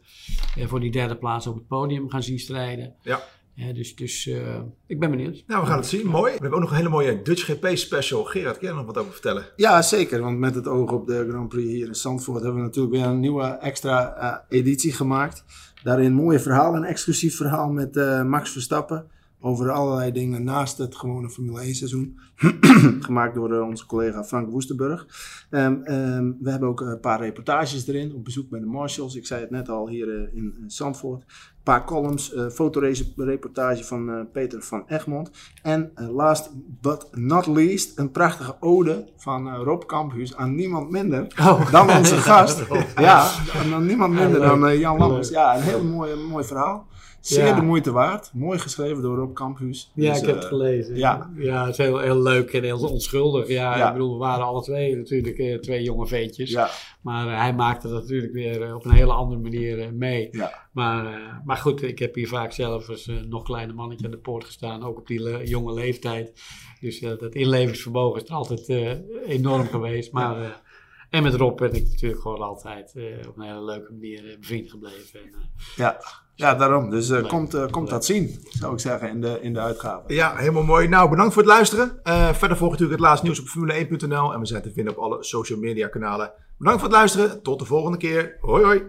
eh, voor die derde plaats op het podium gaan zien strijden. Ja. Dus dus eh, ik ben benieuwd. Nou, we gaan het zien. Mooi. We hebben ook nog een hele mooie Dutch GP special. Gerard, kun je er nog wat over vertellen? Ja, zeker. Want met het oog op de Grand Prix hier in Zandvoort hebben we natuurlijk weer een nieuwe extra eh, editie gemaakt. Daarin een mooie verhaal, een exclusief verhaal met eh, Max Verstappen. Over allerlei dingen naast het gewone Formule 1 seizoen. Gemaakt door eh, onze collega Frank Woestenburg. Ehm, ehm, we hebben ook een paar reportages erin. Op bezoek bij de Marshalls. Ik zei het net al hier eh, in, in Zandvoort. Een paar columns. eh fotoreportage van eh, Peter van Egmond. En eh, last but not least, een prachtige ode van eh, Rob Kamphuis aan niemand minder dan onze gast. Ja, aan niemand minder dan eh, Jan Lammers. Ja, een heel mooi, mooi verhaal. Zeer Ja. de moeite waard. Mooi geschreven door Rob Kamphuis. Ja, Dus, ik heb eh, het gelezen. ja. ja, het is heel, heel leuk en heel onschuldig. Ja, Ja. ik bedoel, we waren alle twee natuurlijk eh, twee jonge veetjes. Ja, Maar eh, hij maakte dat natuurlijk weer eh, op een hele andere manier eh, mee. ja. Maar, eh, maar goed, ik heb hier vaak zelf als eh, nog kleine mannetje aan de poort gestaan. Ook op die le- jonge leeftijd. Dus eh, dat inlevingsvermogen is altijd eh, enorm geweest. Maar, eh, en met Rob ben ik natuurlijk gewoon altijd eh, op een hele leuke manier eh, bevriend gebleven. En, eh, ja. Ja daarom. Dus Leuk. komt, eh, komt dat zien, zou ik zeggen, in de, in de uitgave. Ja, helemaal mooi. Nou, bedankt voor het luisteren. Eh, verder volgt natuurlijk het laatste nieuws op formule1.nl. En we zijn te vinden op alle social media kanalen. Bedankt voor het luisteren. Tot de volgende keer. Hoi hoi.